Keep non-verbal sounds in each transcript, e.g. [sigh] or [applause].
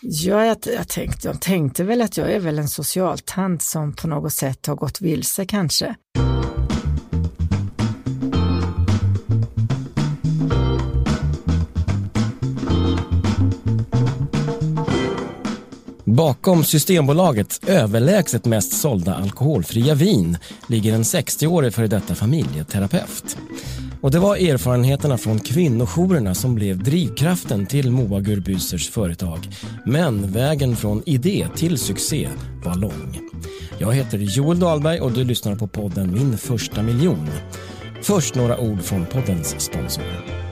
Ja, jag, jag, tänkte, jag tänkte väl att jag är väl en socialtant som på något sätt har gått vilse kanske. Bakom Systembolagets överlägset mest sålda alkoholfria vin ligger en 60-årig före detta familjeterapeut. Och det var erfarenheterna från kvinnojourerna som blev drivkraften till Moa Gurbysers företag. Men vägen från idé till succé var lång. Jag heter Joel Dahlberg och du lyssnar på podden Min första miljon. Först några ord från poddens sponsor.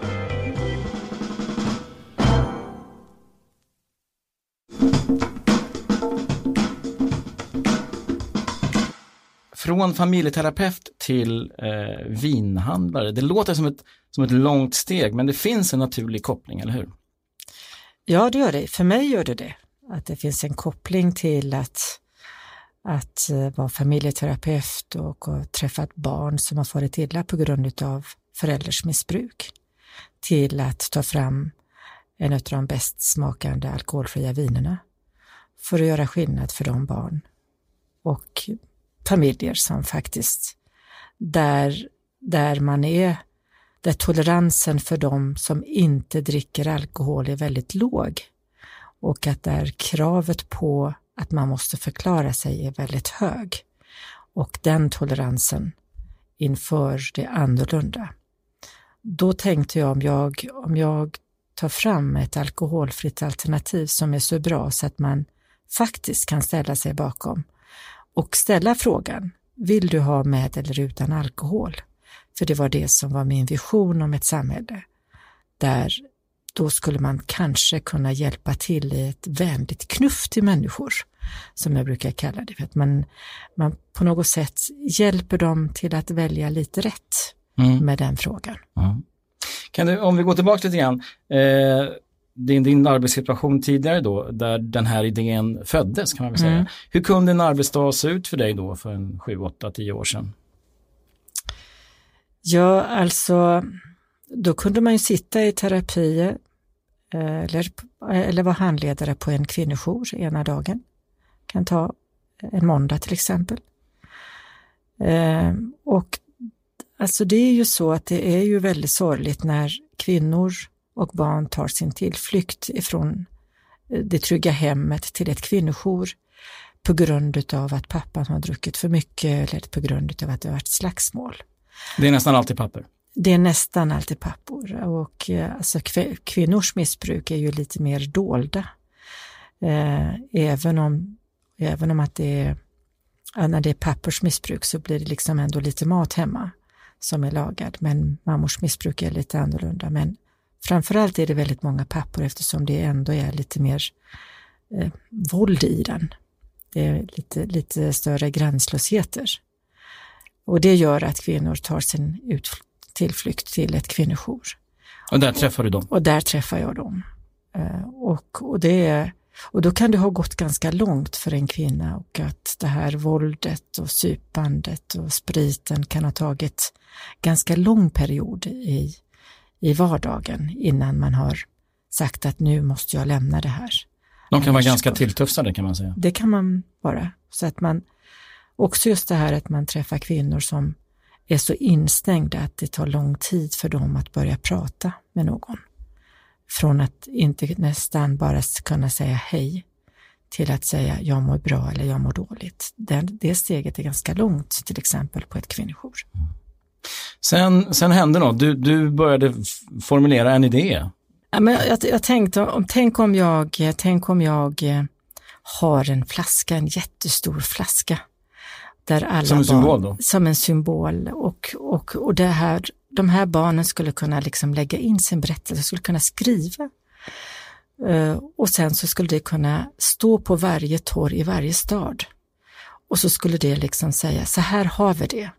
Från familjeterapeut till eh, vinhandlare. Det låter som ett, som ett långt steg men det finns en naturlig koppling, eller hur? Ja, det gör det. För mig gör det det. Att det finns en koppling till att, att eh, vara familjeterapeut och, och träffat barn som har farit illa på grund av förälders missbruk. Till att ta fram en av de bäst smakande alkoholfria vinerna för att göra skillnad för de barn och familjer som faktiskt, där, där man är, där toleransen för de som inte dricker alkohol är väldigt låg och att där kravet på att man måste förklara sig är väldigt hög. Och den toleransen inför det annorlunda. Då tänkte jag om jag, om jag tar fram ett alkoholfritt alternativ som är så bra så att man faktiskt kan ställa sig bakom och ställa frågan, vill du ha med eller utan alkohol? För det var det som var min vision om ett samhälle där då skulle man kanske kunna hjälpa till i ett vänligt knuff till människor, som jag brukar kalla det. För att man, man på något sätt hjälper dem till att välja lite rätt mm. med den frågan. Mm. Kan du, om vi går tillbaka lite grann, eh, din, din arbetssituation tidigare då, där den här idén föddes kan man väl säga. Mm. Hur kunde en arbetsdag se ut för dig då för en 7, 8, 10 år sedan? Ja, alltså, då kunde man ju sitta i terapi eh, eller, eller vara handledare på en kvinnojour ena dagen. Kan ta en måndag till exempel. Eh, och alltså det är ju så att det är ju väldigt sorgligt när kvinnor och barn tar sin tillflykt ifrån eh, det trygga hemmet till ett kvinnojour på grund av att pappan har druckit för mycket eller på grund av att det har varit slagsmål. Det är nästan alltid pappor? Det är nästan alltid pappor och eh, alltså, kvinnors missbruk är ju lite mer dolda. Eh, även, om, även om att det är, när det är pappors missbruk så blir det liksom ändå lite mat hemma som är lagad, men mammors missbruk är lite annorlunda. Men Framförallt är det väldigt många pappor eftersom det ändå är lite mer eh, våld i den. Det är lite, lite större gränslösheter. Och det gör att kvinnor tar sin ut, tillflykt till ett kvinnojour. Och där träffar du dem? Och där träffar jag dem. Eh, och, och, det och då kan det ha gått ganska långt för en kvinna och att det här våldet och supandet och spriten kan ha tagit ganska lång period i, i vardagen innan man har sagt att nu måste jag lämna det här. De kan vara ganska tilltufsade kan man säga. Det kan man vara. Så att man, också just det här att man träffar kvinnor som är så instängda att det tar lång tid för dem att börja prata med någon. Från att inte nästan bara kunna säga hej till att säga jag mår bra eller jag mår dåligt. Det, det steget är ganska långt till exempel på ett kvinnojour. Mm. Sen, sen hände något, du, du började formulera en idé. Ja, men jag, jag tänkte, om, tänk, om jag, tänk om jag eh, har en flaska, en jättestor flaska. Där alla som en barn, symbol då? Som en symbol. Och, och, och det här, de här barnen skulle kunna liksom lägga in sin berättelse, skulle kunna skriva. Uh, och sen så skulle det kunna stå på varje torg i varje stad. Och så skulle det liksom säga, så här har vi det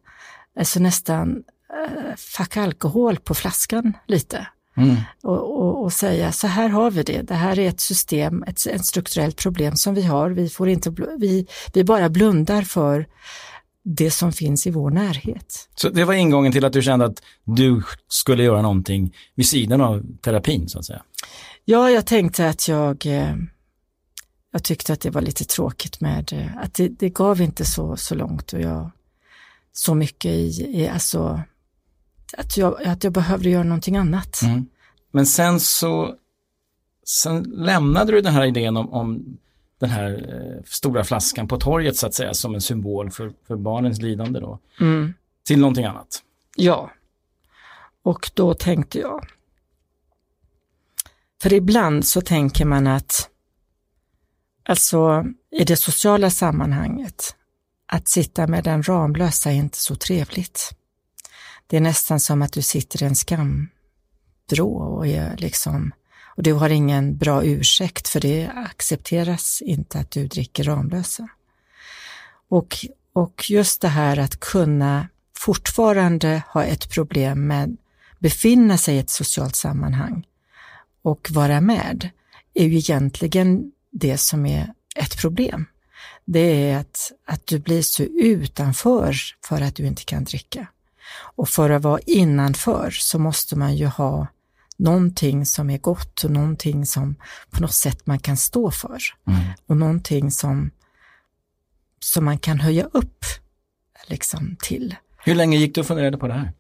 alltså nästan eh, fuck alkohol på flaskan lite. Mm. Och, och, och, säga så här har vi det, det här är ett system, ett, ett strukturellt problem som vi har, vi, får inte, vi, vi bara blundar för det som finns i vår närhet. Så det var ingången till att du kände att du skulle göra någonting vid sidan av terapin så att säga? Ja, jag tänkte att jag, eh, jag tyckte att det var lite tråkigt med, eh, att det, det gav inte så, så långt och jag, så mycket i, i alltså, att jag, att jag behövde göra någonting annat. Mm. Men sen så, sen lämnade du den här idén om, om den här eh, stora flaskan på torget så att säga som en symbol för, för barnens lidande då, Mm. till någonting annat. Ja. Och då tänkte jag, för ibland så tänker man att, alltså i det sociala sammanhanget, att sitta med den Ramlösa är inte så trevligt. Det är nästan som att du sitter i en skamvrå och är liksom, och du har ingen bra ursäkt för det accepteras inte att du dricker Ramlösa. Och, och just det här att kunna fortfarande ha ett problem med befinna sig i ett socialt sammanhang och vara med är ju egentligen det som är ett problem. Det är att, att du blir så utanför för att du inte kan dricka. Och för att vara innanför så måste man ju ha någonting som är gott och någonting som på något sätt man kan stå för. Mm. Och någonting som, som man kan höja upp liksom till. Hur länge gick du och funderade på det här?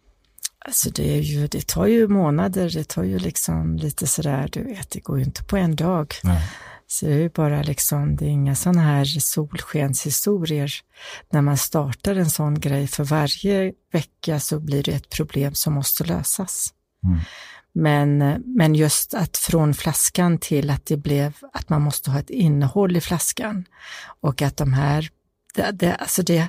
Alltså det, är ju, det tar ju månader, det tar ju liksom lite sådär, du vet, det går ju inte på en dag. Nej. Så det är ju bara liksom, det är inga sådana här solskenshistorier när man startar en sån grej. För varje vecka så blir det ett problem som måste lösas. Mm. Men, men just att från flaskan till att det blev att man måste ha ett innehåll i flaskan och att de här, det, det, alltså det,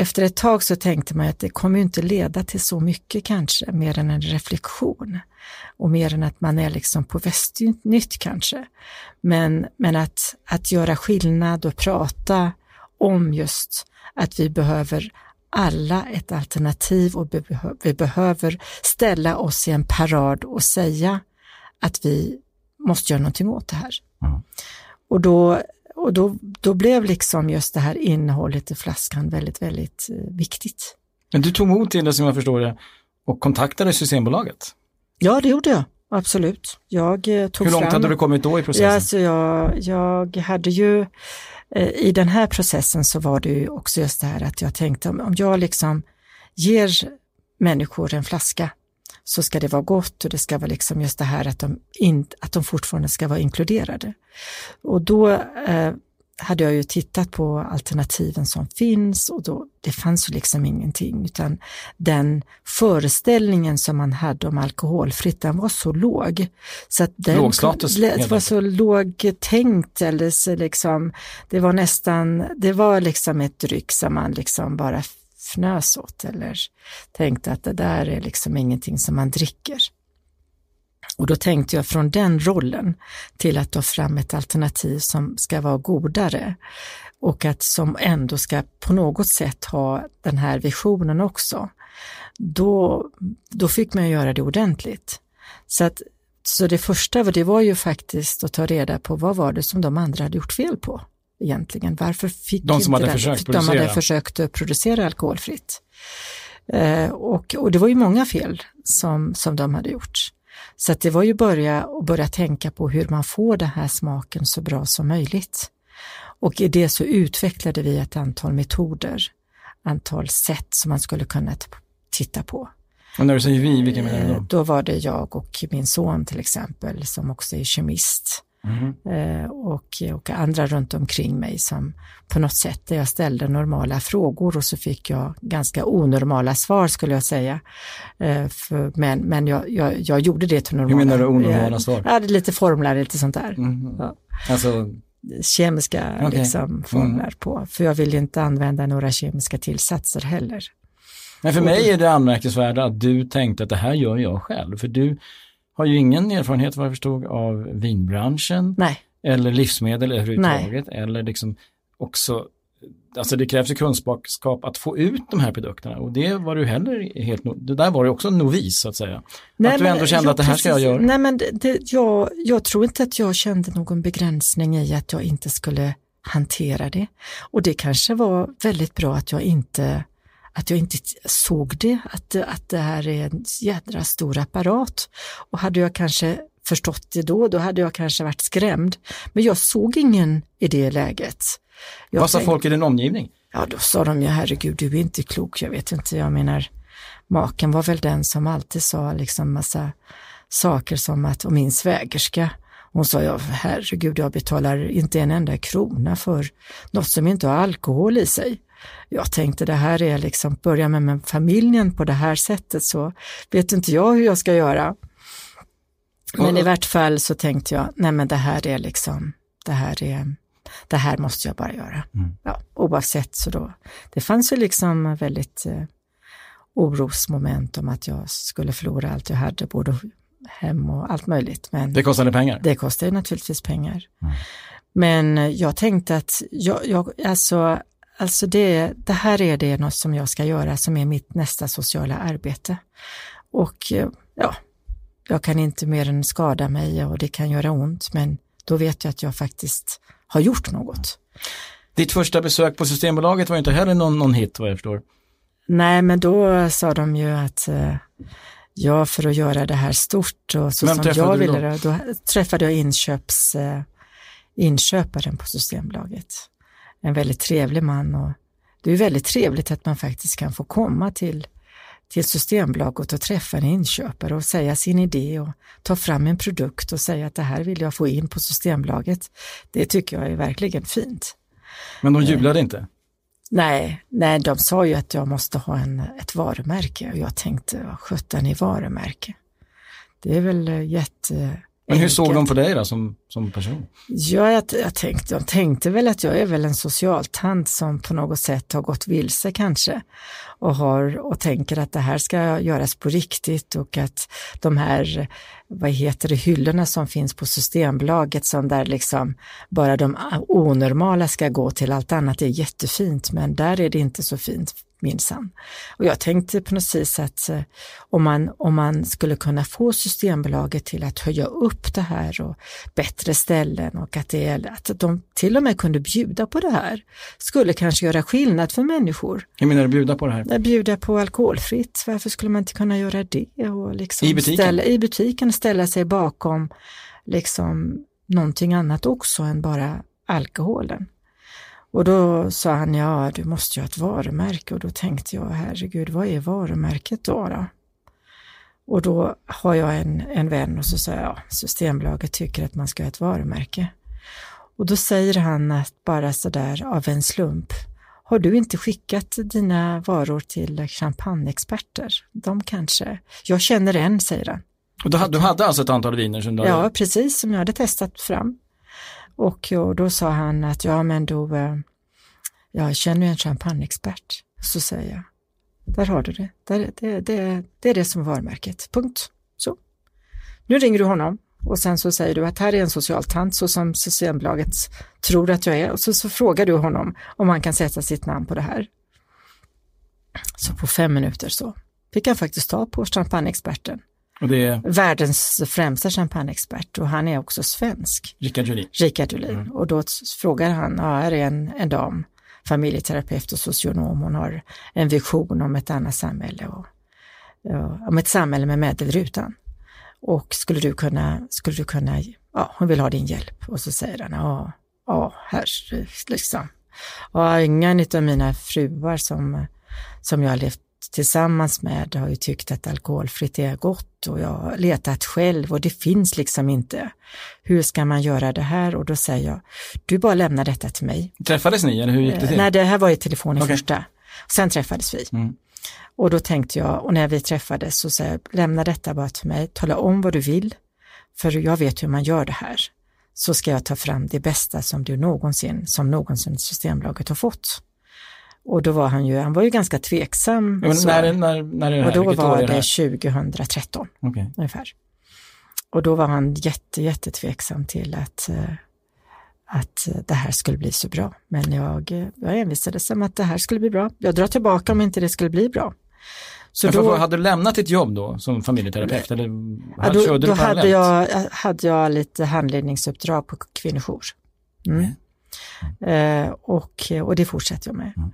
efter ett tag så tänkte man att det kommer inte leda till så mycket kanske, mer än en reflektion och mer än att man är liksom på västnytt kanske. Men, men att, att göra skillnad och prata om just att vi behöver alla ett alternativ och vi behöver ställa oss i en parad och säga att vi måste göra någonting åt det här. Mm. Och, då, och då, då blev liksom just det här innehållet i flaskan väldigt, väldigt eh, viktigt. Men du tog till det som jag förstår det och kontaktade Systembolaget. Ja, det gjorde jag. Absolut. Jag eh, tog Hur långt fram... hade du kommit då i processen? Ja, alltså jag, jag hade ju, eh, i den här processen så var det ju också just det här att jag tänkte om, om jag liksom ger människor en flaska så ska det vara gott och det ska vara liksom just det här att de, in, att de fortfarande ska vara inkluderade. Och då eh, hade jag ju tittat på alternativen som finns och då, det fanns ju liksom ingenting utan den föreställningen som man hade om alkoholfritt den var så låg. Så att den, Låg status, Det var så låg tänkt eller så liksom, det var nästan, det var liksom ett dryck som man liksom bara fnös åt eller tänkte att det där är liksom ingenting som man dricker. Och då tänkte jag från den rollen till att ta fram ett alternativ som ska vara godare och att som ändå ska på något sätt ha den här visionen också. Då, då fick man göra det ordentligt. Så, att, så det första det var ju faktiskt att ta reda på vad var det som de andra hade gjort fel på egentligen. Varför fick De som inte hade den- försökt de hade producera. försökt att producera alkoholfritt. Eh, och, och det var ju många fel som, som de hade gjort. Så det var ju börja, att börja tänka på hur man får den här smaken så bra som möjligt. Och i det så utvecklade vi ett antal metoder, antal sätt som man skulle kunna titta på. Och när du säger vi, vilka menar du Eh, då? Då var det jag och min son till exempel som också är kemist Eh, och, och andra runt omkring mig som på något sätt där jag ställde normala frågor och så fick jag ganska onormala svar skulle jag säga. Eh, för, men men jag, jag, jag gjorde det till normala. menar du onormala svar? Jag hade lite formlar, lite sånt där. Mhm. Ja. Alltså, Kemiska Okej. liksom, formler på, för jag vill inte använda några kemiska tillsatser heller. men för mig är det anmärkningsvärda att du tänkte att det här gör jag själv. För du har ju ingen erfarenhet vad jag förstod av vinbranschen Nej, eller livsmedel överhuvudtaget. Eller liksom också, alltså det krävs ju kunskap att få ut de här produkterna och det var du heller helt, det där var du också en novis så att säga. att du ändå kände ja, att det här ska jag göra. Nej, men det, det, jag, jag tror inte att jag kände någon begränsning i att jag inte skulle hantera det. Och det kanske var väldigt bra att jag inte att jag inte såg det, att, att det här är en jädra stor apparat. Och hade jag kanske förstått det då, då hade jag kanske varit skrämd. Men jag såg ingen i det läget. Jag Vad sa folk i din omgivning? Ja, då sa de ju herregud, du är inte klok. Jag vet inte, jag menar, maken var väl den som alltid sa liksom massa saker som att, och min svägerska, hon sa, ja herregud, jag betalar inte en enda krona för något som inte har alkohol i sig. Jag tänkte det här är liksom, börja med, familjen på det här sättet så vet inte jag hur jag ska göra. Men i vart fall så tänkte jag, nej men det här är liksom, det här är, det här måste jag bara göra. Mm. Ja, oavsett så då, det fanns ju liksom väldigt eh, orosmoment om att jag skulle förlora allt jag hade, både hem och allt möjligt. Men det kostade pengar? Det kostade naturligtvis pengar. Mm. Men jag tänkte att jag, jag, alltså, alltså det, det här är det något som jag ska göra som är mitt nästa sociala arbete. Och ja, jag kan inte mer än skada mig och det kan göra ont, men då vet jag att jag faktiskt har gjort något. Ditt första besök på Systembolaget var inte heller någon, någon hit vad jag förstår. Nej, men då sa de ju att eh, ja, för att göra det här stort och så Vem som jag ville, då? då träffade jag inköps, eh, inköparen på Systembolaget. En väldigt trevlig man och det är väldigt trevligt att man faktiskt kan få komma till, till Systembolaget och träffa en inköpare och säga sin idé och ta fram en produkt och säga att det här vill jag få in på Systembolaget. Det tycker jag är verkligen fint. Men de jublade eh, inte? Nej, nej, de sa ju att jag måste ha en, ett varumärke och jag tänkte, vad sjutton är varumärke? Det är väl eh, jätte... Men hur såg de på dig då som, som person? Ja, jag, jag tänkte, de tänkte väl att jag är väl en socialtant som på något sätt har gått vilse kanske. Och, har, och tänker att det här ska göras på riktigt och att de här, vad heter det, hyllorna som finns på Systembolaget som där liksom bara de onormala ska gå till, allt annat är jättefint. Men där är det inte så fint minsann. Och jag tänkte på något vis att eh, om man, om man skulle kunna få Systembolaget till att höja upp det här och bättre ställen och att, det, att de till och med kunde bjuda på det här, skulle kanske göra skillnad för människor. Hur menar du bjuda på det här? Bjuda på alkoholfritt, varför skulle man inte kunna göra det? Och liksom I butiken? Ställa, I butiken ställa sig bakom liksom någonting annat också än bara alkoholen. Och då sa han, ja du måste ju ha ett varumärke och då tänkte jag, herregud vad är varumärket då? då? Och då har jag en, en vän och så sa jag, ja, Systembolaget tycker att man ska ha ett varumärke. Och då säger han att bara sådär av en slump, har du inte skickat dina varor till champagneexperter? De kanske, jag känner en, säger han. Och du, hade alltså ett antal viner som du Ja, precis, som jag hade testat fram. Och, och då sa han att ja men då, eh, jag känner ju en champagneexpert. Så säger jag, där har du det. Där, det, det, det är det som är varumärket, punkt. Så. Nu ringer du honom och sen så säger du att här är en socialtant så som Systembolaget tror att jag är och så, så frågar du honom om han kan sätta sitt namn på det här. Så på fem minuter så fick han faktiskt ta på champagneexperten är... Världens främsta champagneexpert och han är också svensk. Rickard Julin. Rickard Julin. Mm. Och då frågar han, ja, här är en, en dam, familjeterapeut och socionom, hon har en vision om ett annat samhälle och, och om ett samhälle med med eller utan. Och skulle du kunna, skulle du kunna, ja, hon vill ha din hjälp. Och så säger han, ja, ja, här, liksom. Ja, ingen av mina fruar som, som jag har levt tillsammans med har ju tyckt att alkoholfritt är gott och jag har letat själv och det finns liksom inte. Hur ska man göra det här? Och då säger jag, du bara lämnar detta till mig. Träffades ni eller hur gick det till? Nej, det här var i telefon i okay. första. Sen träffades vi. Mm. Och då tänkte jag, och när vi träffades så sa jag, lämna detta bara till mig, tala om vad du vill, för jag vet hur man gör det här. Så ska jag ta fram det bästa som du någonsin, som någonsin Systembolaget har fått. Och då var han ju, han var ju ganska tveksam. Men när, när, när är det här? Och då Vilket var det, det 2013 okay. ungefär. Och då var han jätte, jättetveksam till att, eh, att det här skulle bli så bra. Men jag, jag envisades om att det här skulle bli bra. Jag drar tillbaka om inte det skulle bli bra. Så Men då, hade du lämnat ditt jobb då som familjeterapeut? Eller ja, då, då hade, jag, hade jag lite handledningsuppdrag på kvinnojour. Mm. Eh, och, och det fortsätter jag med. Mm.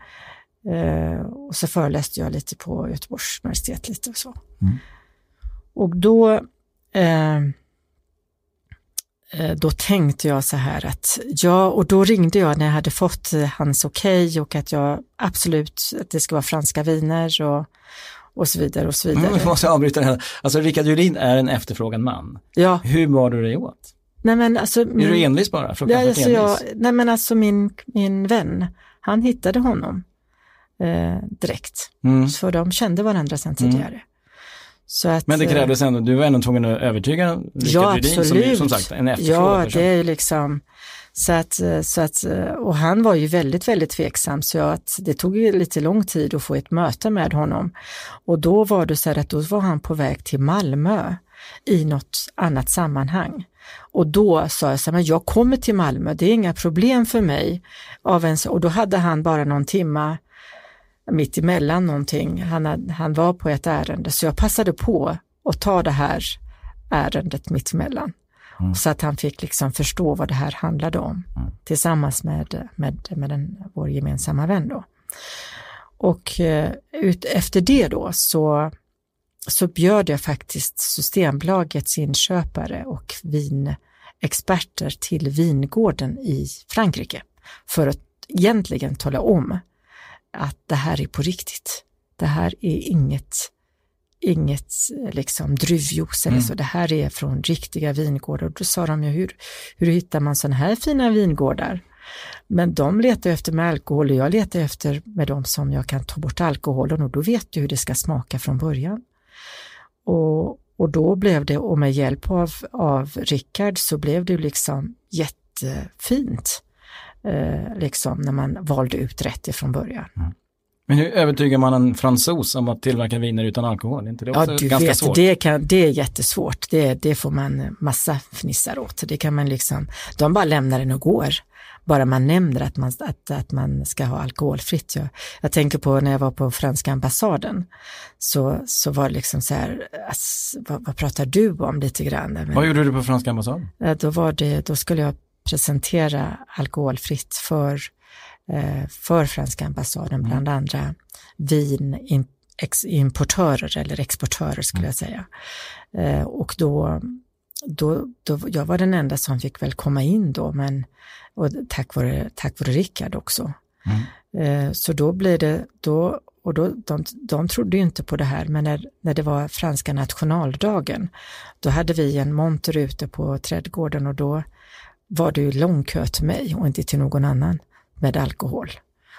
Eh, och så föreläste jag lite på Göteborgs universitet lite och så. Mm. Och då, eh, eh, då tänkte jag så här att ja, och då ringde jag när jag hade fått hans okej okay och att jag absolut, att det ska vara franska viner och, och så vidare och så vidare. Mm, måste avbryta det här. Alltså Rickard Julin är en efterfrågad man. Ja. Hur bar du dig åt? Nej, men alltså, är du envis bara? Ja, alltså jag, nej men alltså min, min vän, han hittade honom eh, direkt. Mm. För de kände varandra sedan tidigare. Mm. Att, men det krävdes ändå, du var ändå tvungen att övertyga Rickard ja, Rydin som, som sagt en efterfrågad Ja, det är ju liksom, så att, så att, och han var ju väldigt, väldigt tveksam så att det tog ju lite lång tid att få ett möte med honom. Och då var det så här att då var han på väg till Malmö i något annat sammanhang. Och då sa jag så här, men jag kommer till Malmö, det är inga problem för mig. Av en, och då hade han bara någon timma mitt emellan någonting. Han, han var på ett ärende så jag passade på att ta det här ärendet mitt emellan. Mm. Så att han fick liksom förstå vad det här handlade om mm. tillsammans med, med, med den, vår gemensamma vän då. Och eh, ut, efter det då så, så bjöd jag faktiskt Systembolagets inköpare och vinexperter till vingården i Frankrike för att egentligen tala om att det här är på riktigt. Det här är inget, inget liksom druvjuice eller mm. så, det här är från riktiga vingårdar. Och då sa de ju, hur, hur hittar man sådana här fina vingårdar? Men de letar efter med alkohol och jag letar efter med de som jag kan ta bort alkoholen och då vet du hur det ska smaka från början. Och, och då blev det, och med hjälp av, av Rickard så blev det liksom jättefint eh, liksom när man valde ut rätt ifrån början. Mm. Men hur övertygar man en fransos om att tillverka viner utan alkohol? Är inte det också ja, du ganska vet, svårt? Det, kan, det är jättesvårt. Det, det får man massa fnissar åt. Det kan man liksom, de bara lämnar den och går. Bara man nämner att man, att, att man ska ha alkoholfritt. Jag, jag tänker på när jag var på franska ambassaden, så, så var det liksom så här, ass, vad, vad pratar du om lite grann? Men, vad gjorde du på franska ambassaden? Då, var det, då skulle jag presentera alkoholfritt för, eh, för franska ambassaden, mm. bland andra vinimportörer eller exportörer skulle mm. jag säga. Eh, och då, då, då, jag var den enda som fick väl komma in då, men och tack vare, tack vare Rickard också. Mm. Eh, så då blir det, då, och då, de, de trodde ju inte på det här, men när, när det var franska nationaldagen, då hade vi en monter ute på trädgården och då var det ju lång kö till mig och inte till någon annan med alkohol.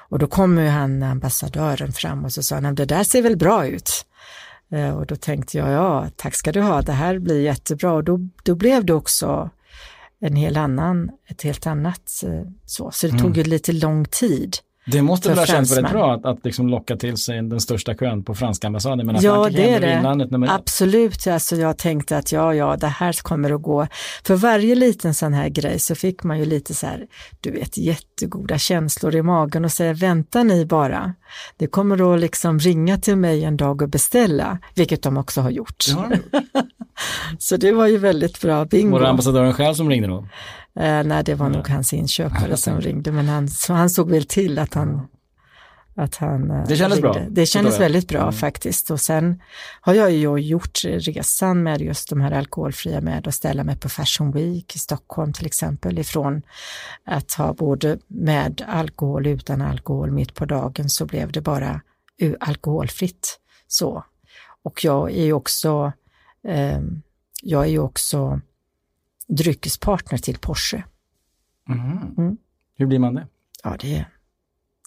Och då kommer ju han, ambassadören, fram och så sa han, det där ser väl bra ut. Eh, och då tänkte jag, ja, tack ska du ha, det här blir jättebra. Och då, då blev det också en hel annan, ett helt annat eh, så. Så det mm. tog ju lite lång tid det måste väl ha känts väldigt bra att, att liksom locka till sig den största kön på franska ambassaden. Men ja, det är det. Absolut, alltså jag tänkte att ja, ja, det här kommer att gå. För varje liten sån här grej så fick man ju lite så här, du vet, jättegoda känslor i magen och säga, vänta ni bara. Det kommer att liksom ringa till mig en dag och beställa, vilket de också har gjort. Ja. [laughs] [laughs] så det var ju väldigt bra bingo. Var det ambassadören själv som ringde då? Eh, nej, det var nog hans inköpare som ringde, men han, han såg väl till att han att han eh, det kändes ringde. bra. Det kändes väldigt bra mm. faktiskt. Och sen har jag ju gjort resan med just de här alkoholfria med att ställa mig på Fashion Week i Stockholm till exempel. Ifrån att ha både med alkohol utan alkohol mitt på dagen så blev det bara alkoholfritt. Så. Och jag är ju också, eh, jag är ju också dryckespartner till Porsche. Mm. Mm. Hur blir man det? Ja, det,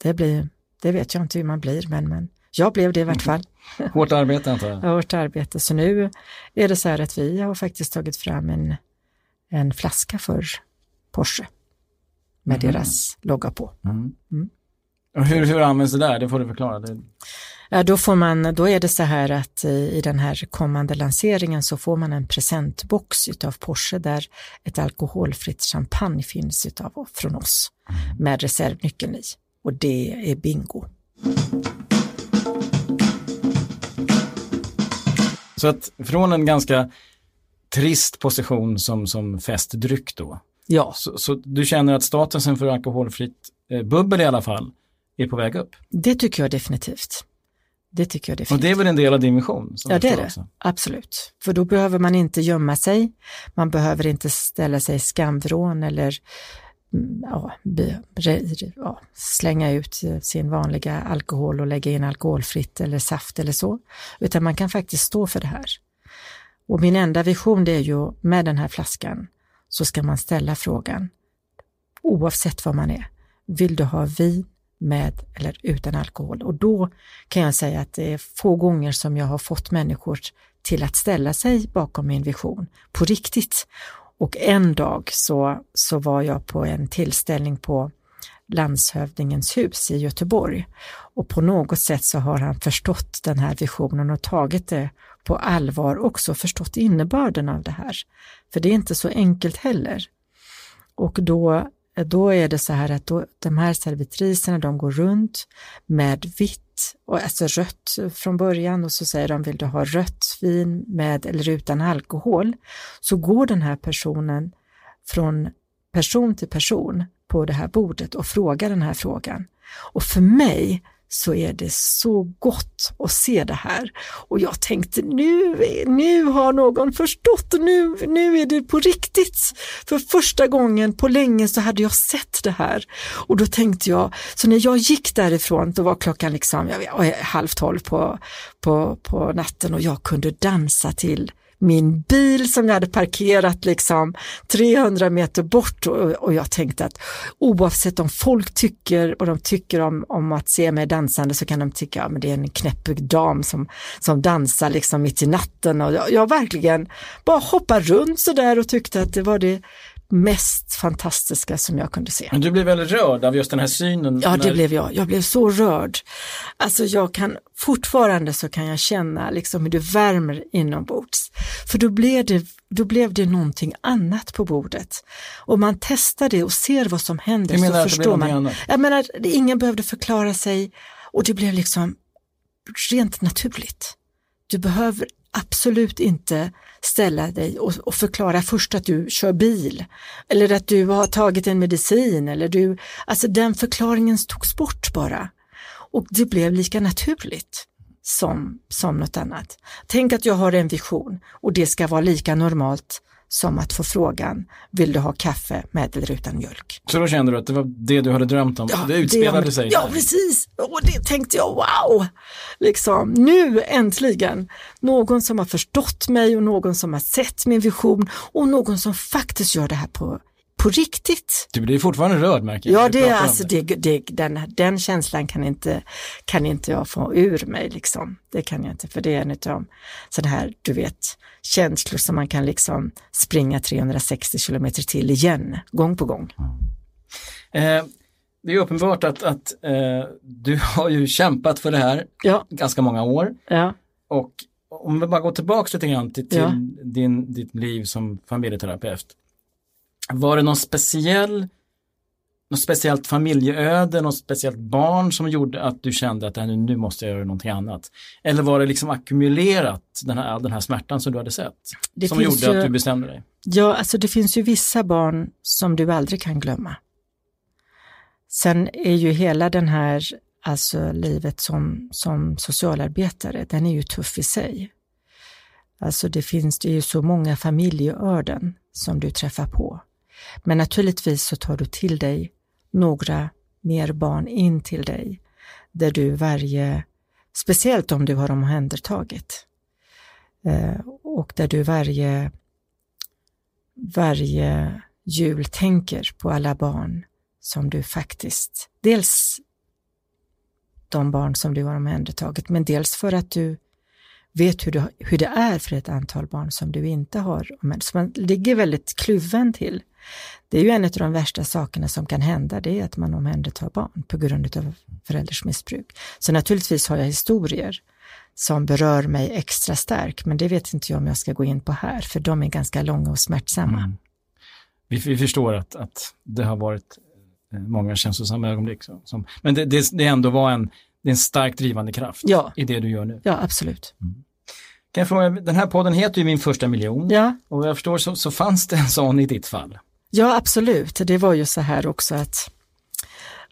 det, blir, det vet jag inte hur man blir, men, men jag blev det i vart fall. [laughs] Hårt arbete antar jag? Hårt arbete, så nu är det så här att vi har faktiskt tagit fram en, en flaska för Porsche med mm. deras logga på. Mm. mm. Och hur, hur används det där? Det får du förklara. Det... Ja, då, får man, då är det så här att i den här kommande lanseringen så får man en presentbox utav Porsche där ett alkoholfritt champagne finns utav, från oss mm. med reservnyckeln i. Och det är bingo. Så att från en ganska trist position som, som festdryck då, ja. så, så du känner att statusen för alkoholfritt eh, bubbel i alla fall är på väg upp? Det tycker jag definitivt. Det tycker jag fint. Och det är väl en del av din mission? Ja, det är det. Också. Absolut. För då behöver man inte gömma sig. Man behöver inte ställa sig i skamvrån eller mm, ja, ja, slänga ut sin vanliga alkohol och lägga in alkoholfritt eller saft eller så. Utan man kan faktiskt stå för det här. Och min enda vision det är ju med den här flaskan så ska man ställa frågan oavsett vad man är. Vill du ha vin med eller utan alkohol? Och då kan jag säga att det är få gånger som jag har fått människor till att ställa sig bakom min vision på riktigt. Och en dag så, så var jag på en tillställning på landshövdingens hus i Göteborg och på något sätt så har han förstått den här visionen och tagit det på allvar också, förstått innebörden av det här. För det är inte så enkelt heller. Och då Eh, då är det så här att då, de här servitriserna de går runt med vitt, och alltså rött från början och så säger de vill du ha rött vin med eller utan alkohol? Så går den här personen från person till person på det här bordet och frågar den här frågan. Och för mig så är det så gott att se det här. Och jag tänkte nu, nu har någon förstått, nu, nu är det på riktigt. För första gången på länge så hade jag sett det här. Och då tänkte jag, så när jag gick därifrån, då var klockan liksom jag vet, halv tolv på, på, på natten och jag kunde dansa till min bil som jag hade parkerat liksom 300 meter bort och, och jag tänkte att oavsett om folk tycker och de tycker om, om att se mig dansande så kan de tycka att ja, det är en knäppig dam som, som dansar liksom mitt i natten. Och jag, jag verkligen bara hoppade runt sådär och tyckte att det var det mest fantastiska som jag kunde se. Men du blev väldigt rörd av just den här synen? Ja, det när... blev jag. Jag blev så rörd. Alltså jag kan, fortfarande så kan jag känna liksom hur det värmer inombords. För då blev det, då blev det någonting annat på bordet. Och man testar det och ser vad som händer. Du menar så att förstår det blev man. Annat? Jag menar, ingen behövde förklara sig och det blev liksom rent naturligt. Du behöver absolut inte ställa dig och, och, förklara först att du kör bil eller att du har tagit en medicin eller du, alltså den förklaringen togs bort bara och det blev lika naturligt som, som något annat. Tänk att jag har en vision och det ska vara lika normalt som att få frågan, vill du ha kaffe med eller utan mjölk? Så då kände du att det var det du hade drömt om? Ja, det utspelade det, sig? Ja, precis. Och det tänkte jag, wow! Liksom, nu äntligen, någon som har förstått mig och någon som har sett min vision och någon som faktiskt gör det här på på riktigt. Du blir fortfarande rörd märker jag. Ja, det är alltså, det, det, den, den känslan kan inte, kan inte jag få ur mig liksom. Det kan jag inte, för det är en av sådana här, du vet, känslor som man kan liksom springa 360 kilometer till igen, gång på gång. Eh, det är uppenbart att, att eh, du har ju kämpat för det här ja. ganska många år. Ja. Och om vi bara går tillbaka lite grann till, till ja. din, ditt liv som familjeterapeut. Var det någon speciell något speciellt familjeöde, något speciellt barn som gjorde att du kände att nu måste jag göra någonting annat? Eller var det liksom ackumulerat, den här, den här smärtan som du hade sett? Det som gjorde ju, att du bestämde dig? Ja, alltså det finns ju vissa barn som du aldrig kan glömma. Sen är ju hela den här, alltså livet som, som socialarbetare, den är ju tuff i sig. Alltså det finns det är ju så många familjeöden som du träffar på. Men naturligtvis så tar du till dig några mer barn in till dig, där du varje, speciellt om du har omhändertagit, eh, och där du varje, varje jul tänker på alla barn som du faktiskt, dels de barn som du har omhändertagit, men dels för att du vet hur, du, hur det är för ett antal barn som du inte har. Så man ligger väldigt kluven till. Det är ju en av de värsta sakerna som kan hända, det är att man omhändertar barn på grund av förälders missbruk. Så naturligtvis har jag historier som berör mig extra starkt, men det vet inte jag om jag ska gå in på här, för de är ganska långa och smärtsamma. Mm. Vi, vi, förstår att, att det har varit eh, många känslosamma ögonblick. Som, men det, det, det ändå var en, det är en starkt drivande kraft ja. i det du gör nu. Ja, absolut. Mm. Kan jag fråga, den här podden heter ju Min första miljon. Ja. Och jag förstår så, så fanns det en sån i ditt fall. Ja, absolut. Det var ju så här också att,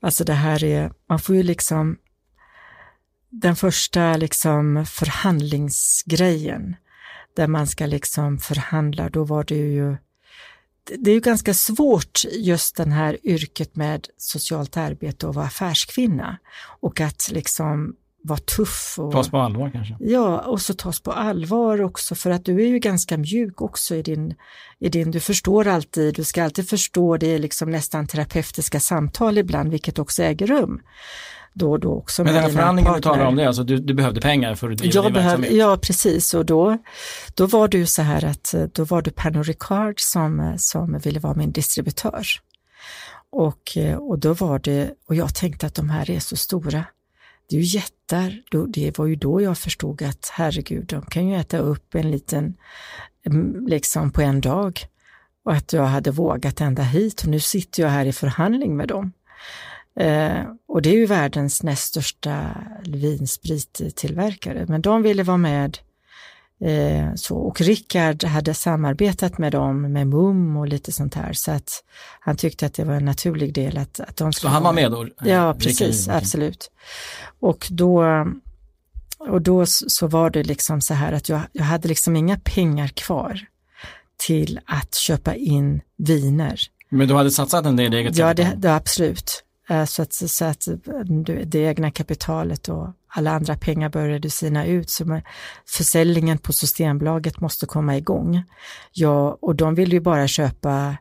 alltså det här är, man får ju liksom, den första liksom förhandlingsgrejen där man ska liksom förhandla, då var det ju det är ju ganska svårt just den här yrket med socialt arbete och vara affärskvinna och att liksom vara tuff. Och, tas på allvar kanske? Ja, och så tas på allvar också för att du är ju ganska mjuk också i din, i din du förstår alltid, du ska alltid förstå det är liksom nästan terapeutiska samtal ibland, vilket också äger rum då och då också. Men den här förhandlingen du talar om, det alltså du, du behövde pengar för att driva din verksamhet? Ja, precis. Och då, då var ju så här att då var det Pernod Ricard som, som ville vara min distributör. Och, och då var det, och jag tänkte att de här är så stora. Det är ju jättar. Det var ju då jag förstod att herregud, de kan ju äta upp en liten, mm, liksom på en dag. Och att jag hade vågat ända hit och nu sitter jag här i förhandling med dem. Eh, och det är ju världens näst största vinsprittillverkare, eh, men de ville vara med. Eh, så, och Rickard hade samarbetat med dem, med MUM och lite sånt här, så att han tyckte att det var en naturlig del att, att de skulle Så han var med då? Ja, precis, absolut. Och då, och då så var det liksom så här att jag, jag hade liksom inga pengar kvar till att köpa in viner. Men du hade satsat en del eget Ja, det, det, absolut. Eh, så att, så att det egna kapitalet och alla andra pengar började sina ut. Så försäljningen på Systembolaget måste komma igång. Ja, och de ville ju bara köpa,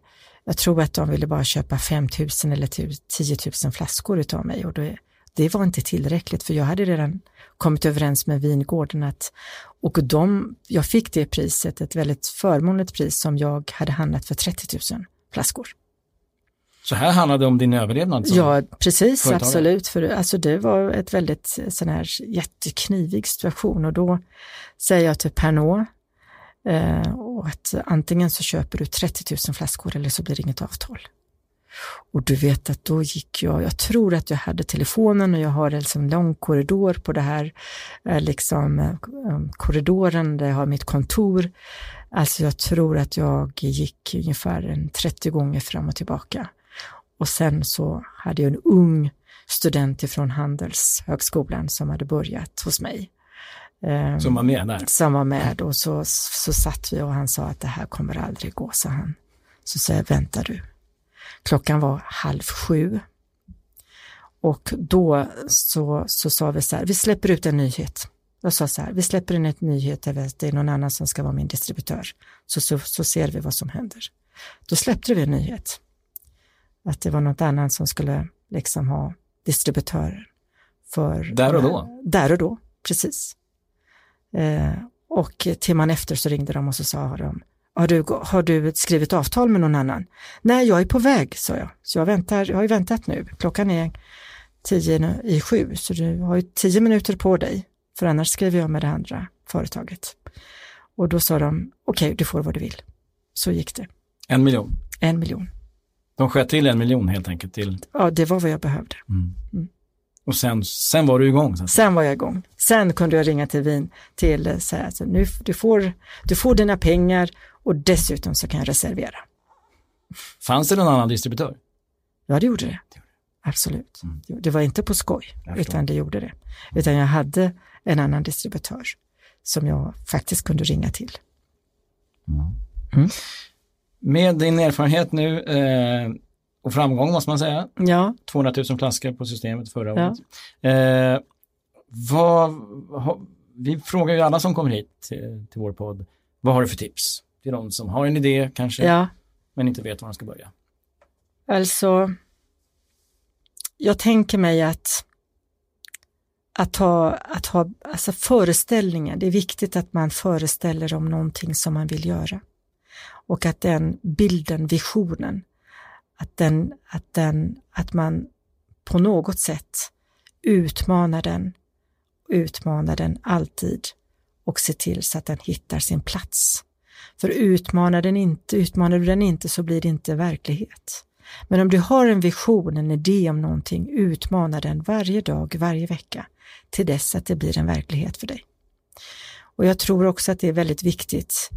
jag tror att de ville bara köpa 5 000 eller 10 000 flaskor utav mig och det, det var inte tillräckligt för jag hade redan kommit överens med vingården att, och de, jag fick det priset, ett väldigt förmånligt pris som jag hade handlat för 30 000 flaskor. Så här handlade det om din överlevnad? ja, precis, företagare. absolut. För alltså, det var ett väldigt sån här jätteknivig situation och då säger jag till Pernod eh, att antingen så köper du 30 000 flaskor eller så blir det inget avtal. Och du vet att då gick jag, jag tror att jag hade telefonen och jag har en liksom lång korridor på det här, eh, liksom eh, korridoren där jag har mitt kontor. Alltså jag tror att jag gick ungefär en 30 gånger fram och tillbaka. Och sen så hade jag en ung student ifrån Handelshögskolan som hade börjat hos mig. Ehm, som var med där? Som var med och så, så satt vi och han sa att det här kommer aldrig gå, sa han. Så sa jag, vänta du. Klockan var halv sju. Och då så, så sa vi så här, vi släpper ut en nyhet. Jag sa så här, vi släpper in en nyhet det är någon annan som ska vara min distributör. Så, så, så ser vi vad som händer. Då släppte vi en nyhet att det var något annat som skulle liksom ha distributörer. För, där och då? Där och då, precis. Eh, och timman efter så ringde de och så sa de, har du, har du skrivit avtal med någon annan? Nej, jag är på väg, sa jag. Så jag, väntar, jag har ju väntat nu. Klockan är tio i sju, så du har ju tio minuter på dig, för annars skriver jag med det andra företaget. Och då sa de, okej, okay, du får vad du vill. Så gick det. En miljon? En miljon. De sköt till en miljon helt enkelt? Till... Ja, det var vad jag behövde. Mm. Mm. Och sen, sen var du igång? Sen. sen var jag igång. Sen kunde jag ringa till Vin till och säga att nu, du, får, du får dina pengar och dessutom så kan jag reservera. Fanns det någon annan distributör? Ja, det gjorde det. Absolut. Mm. Det var inte på skoj, utan det gjorde det. Utan jag hade en annan distributör som jag faktiskt kunde ringa till. Mm. Med din erfarenhet nu eh, och framgång måste man säga. Ja. 200 000 flaskor på systemet förra ja. året. Eh, vad, ha, vi frågar ju alla som kommer hit till, till, vår podd, vad har du för tips? Till de som har en idé kanske, ja. men inte vet var de ska börja. Alltså, jag tänker mig att att ha, att ha alltså föreställningen, det är viktigt att man föreställer om någonting som man vill göra och att den bilden, visionen, att, den, att, den, att man på något sätt utmanar den, utmanar den alltid och ser till så att den hittar sin plats. För utmanar, den inte, utmanar du den inte så blir det inte verklighet. Men om du har en vision, en idé om någonting, utmana den varje dag, varje vecka till dess att det blir en verklighet för dig. Och jag tror också att det är väldigt viktigt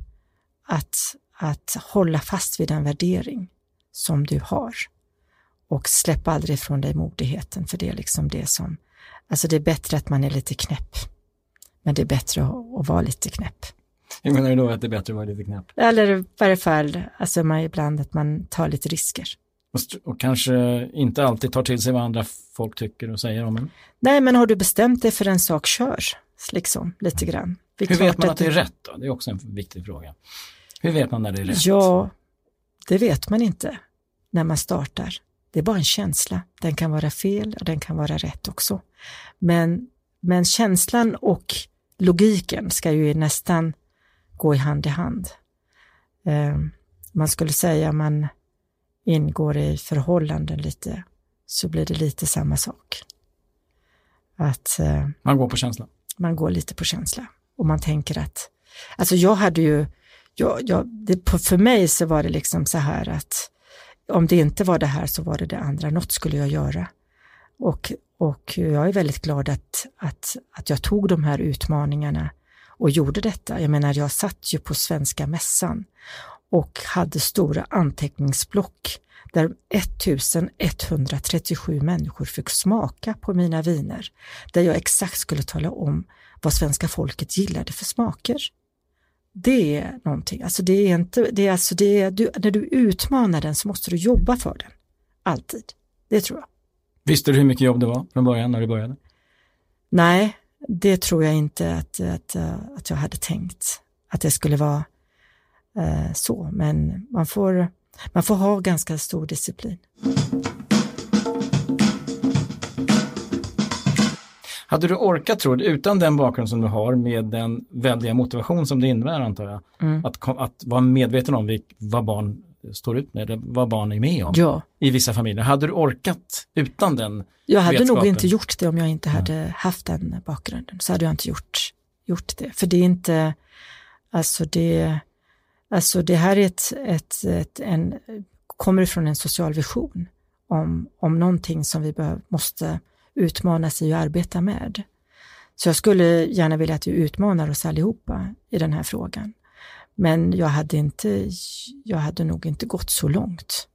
att att hålla fast vid den värdering som du har och släpp aldrig ifrån dig modigheten för det är liksom det som Alltså det är bättre att man är lite knäpp. Men det är bättre att, att vara lite knäpp. Hur menar du då att det är bättre att vara lite knäpp? Eller i varje fall, alltså man ibland att man tar lite risker. Och, och kanske inte alltid tar till sig vad andra folk tycker och säger om en. Nej, men har du bestämt dig för en sak, kör liksom lite grann. Hur vet man att det är rätt då? Det är också en viktig fråga. Hur vet man när det är rätt? Ja, det vet man inte när man startar. Det är bara en känsla. Den kan vara fel och den kan vara rätt också. Men, men känslan och logiken ska ju nästan gå i hand i hand. Eh, man skulle säga man ingår i förhållanden lite, så blir det lite samma sak. Att eh, Man går på känsla? Man går lite på känsla. Och man tänker att, alltså jag hade ju, jag, jag, det, för mig så var det liksom så här att om det inte var det här så var det det andra, något skulle jag göra. Och, och jag är väldigt glad att, att, att jag tog de här utmaningarna och gjorde detta. Jag menar, jag satt ju på Svenska mässan och hade stora anteckningsblock där 1137 människor fick smaka på mina viner, där jag exakt skulle tala om vad svenska folket gillade för smaker. Det är någonting, alltså det är inte, det är alltså det är, du, när du utmanar den så måste du jobba för den. Alltid. Det tror jag. Visste du hur mycket jobb det var från början när du började? Nej, det tror jag inte att, att, att jag hade tänkt att det skulle vara eh, så, men man får, man får ha ganska stor disciplin. Hade du orkat, tror du, utan den bakgrund som du har med den väldiga motivation som det innebär, antar jag, mm. att, att vara medveten om vad barn står ut med, vad barn är med om ja. i vissa familjer. Hade du orkat utan den Jag hade vetskapen? nog inte gjort det om jag inte hade mm. haft den bakgrunden. Så hade jag inte gjort, gjort det. För det är inte, alltså det, alltså det här är ett, ett, ett en, kommer ifrån en social vision om, om någonting som vi behöv, måste utmana sig och arbeta med. Så jag skulle gärna vilja att vi utmanar oss allihopa i den här frågan. Men jag hade, inte, jag hade nog inte gått så långt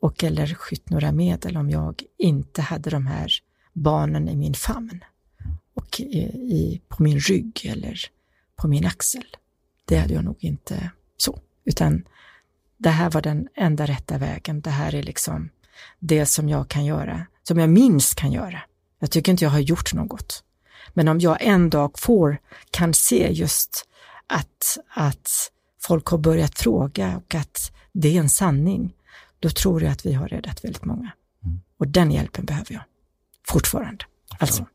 och eller skytt några medel om jag inte hade de här barnen i min famn och i, i, på min rygg eller på min axel. Det hade jag nog inte så, utan det här var den enda rätta vägen. Det här är liksom det som jag kan göra, som jag minst kan göra. Jag tycker inte jag har gjort något. Men om jag en dag får, kan se just att, att folk har börjat fråga och att det är en sanning, då tror jag att vi har räddat väldigt många. Mm. Och den hjälpen behöver jag fortfarande. Alltså,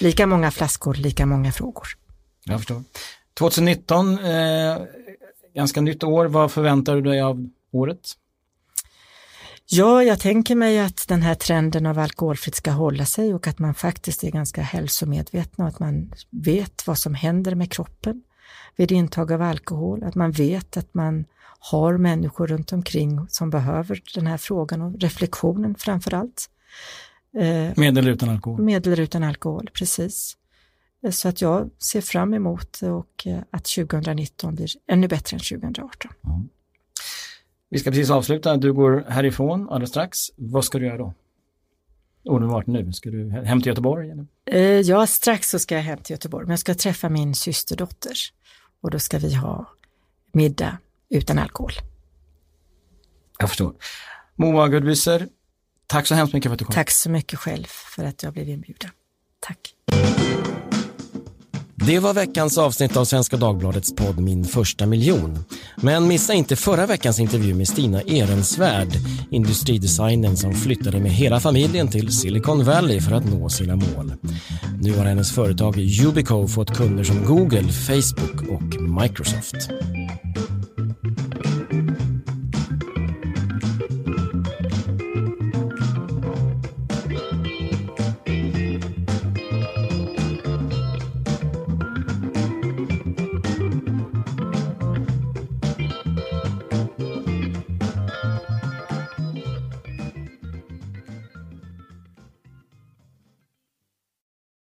lika många flaskor, lika många frågor. Jag förstår. 2019, eh, ganska nytt år, vad förväntar du dig av året? Ja, jag tänker mig att den här trenden av alkoholfritt ska hålla sig och att man faktiskt är ganska hälsomedvetna och att man vet vad som händer med kroppen vid intag av alkohol, att man vet att man har människor runt omkring som behöver den här frågan och reflektionen framför allt. Eh, med eller utan alkohol? Med eller utan alkohol, precis. Eh, så att jag ser fram emot och eh, att 2019 blir ännu bättre än 2018. Mm. Vi ska precis avsluta, du går härifrån alldeles strax. Vad ska du göra då? Omedelbart nu, ska du hem till Göteborg? Eller? Ja, strax så ska jag hem till Göteborg, men jag ska träffa min systerdotter och då ska vi ha middag utan alkohol. Jag förstår. Moa Gudbyser, tack så hemskt mycket för att du kom. Tack så mycket själv för att jag blev inbjuden. Tack. Det var veckans avsnitt av Svenska Dagbladets podd Min första miljon. Men missa inte förra veckans intervju med Stina Ehrensvärd, industridesignern som flyttade med hela familjen till Silicon Valley för att nå sina mål. Nu har hennes företag Yubico fått kunder som Google, Facebook och Microsoft.